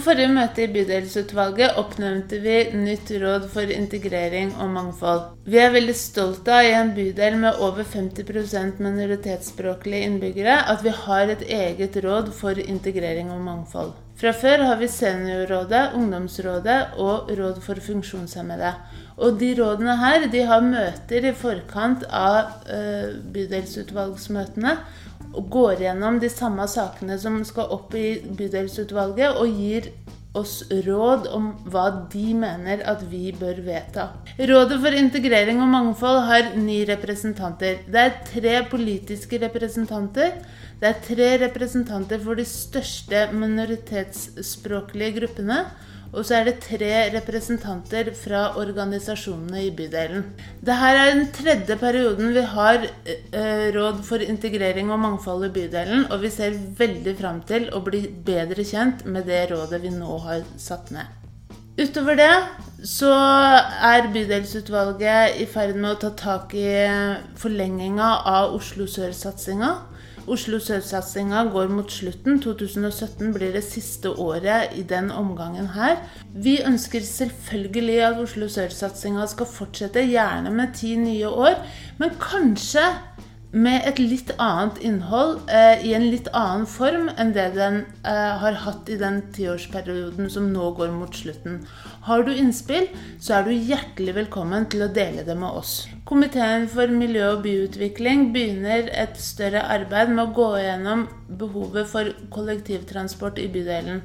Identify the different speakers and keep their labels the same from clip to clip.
Speaker 1: forrige møte i bydelsutvalget oppnevnte vi nytt råd for integrering og mangfold. Vi er veldig stolte av i en bydel med over 50% minoritetsspråklige innbyggere at vi har et eget råd for integrering og mangfold. Fra før har vi Seniorrådet, Ungdomsrådet og Råd for funksjonshemmede. Og de rådene her de har møter i forkant av uh, bydelsutvalgsmøtene går gjennom de samme sakene som skal opp i bydelsutvalget, og gir oss råd om hva de mener at vi bør vedta. Rådet for integrering og mangfold har ni representanter. Det er tre politiske representanter. Det er tre representanter for de største minoritetsspråklige gruppene. Og så er det tre representanter fra organisasjonene i bydelen. Dette er den tredje perioden vi har eh, Råd for integrering og mangfold i bydelen, og vi ser veldig fram til å bli bedre kjent med det rådet vi nå har satt ned. Utover det så er bydelsutvalget i ferd med å ta tak i forlenginga av Oslo Sør-satsinga. Oslo Sør-satsinga går mot slutten. 2017 blir det siste året i den omgangen her. Vi ønsker selvfølgelig at Oslo Sør-satsinga skal fortsette, gjerne med ti nye år. Men kanskje med et litt annet innhold, eh, i en litt annen form enn det den eh, har hatt i den tiårsperioden som nå går mot slutten. Har du innspill, så er du hjertelig velkommen til å dele det med oss. Komiteen for miljø og byutvikling begynner et større arbeid med å gå gjennom behovet for kollektivtransport i bydelen.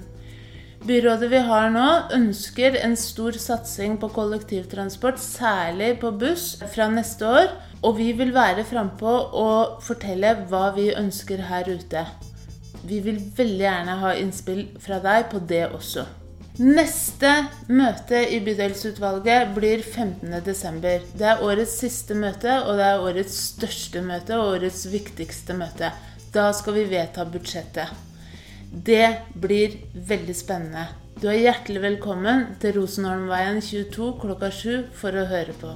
Speaker 1: Byrådet vi har nå, ønsker en stor satsing på kollektivtransport, særlig på buss, fra neste år. Og vi vil være frampå og fortelle hva vi ønsker her ute. Vi vil veldig gjerne ha innspill fra deg på det også. Neste møte i bydelsutvalget blir 15.12. Det er årets siste møte, og det er årets største møte og årets viktigste møte. Da skal vi vedta budsjettet. Det blir veldig spennende. Du er hjertelig velkommen til Rosenholmveien 22 klokka 7 for å høre på.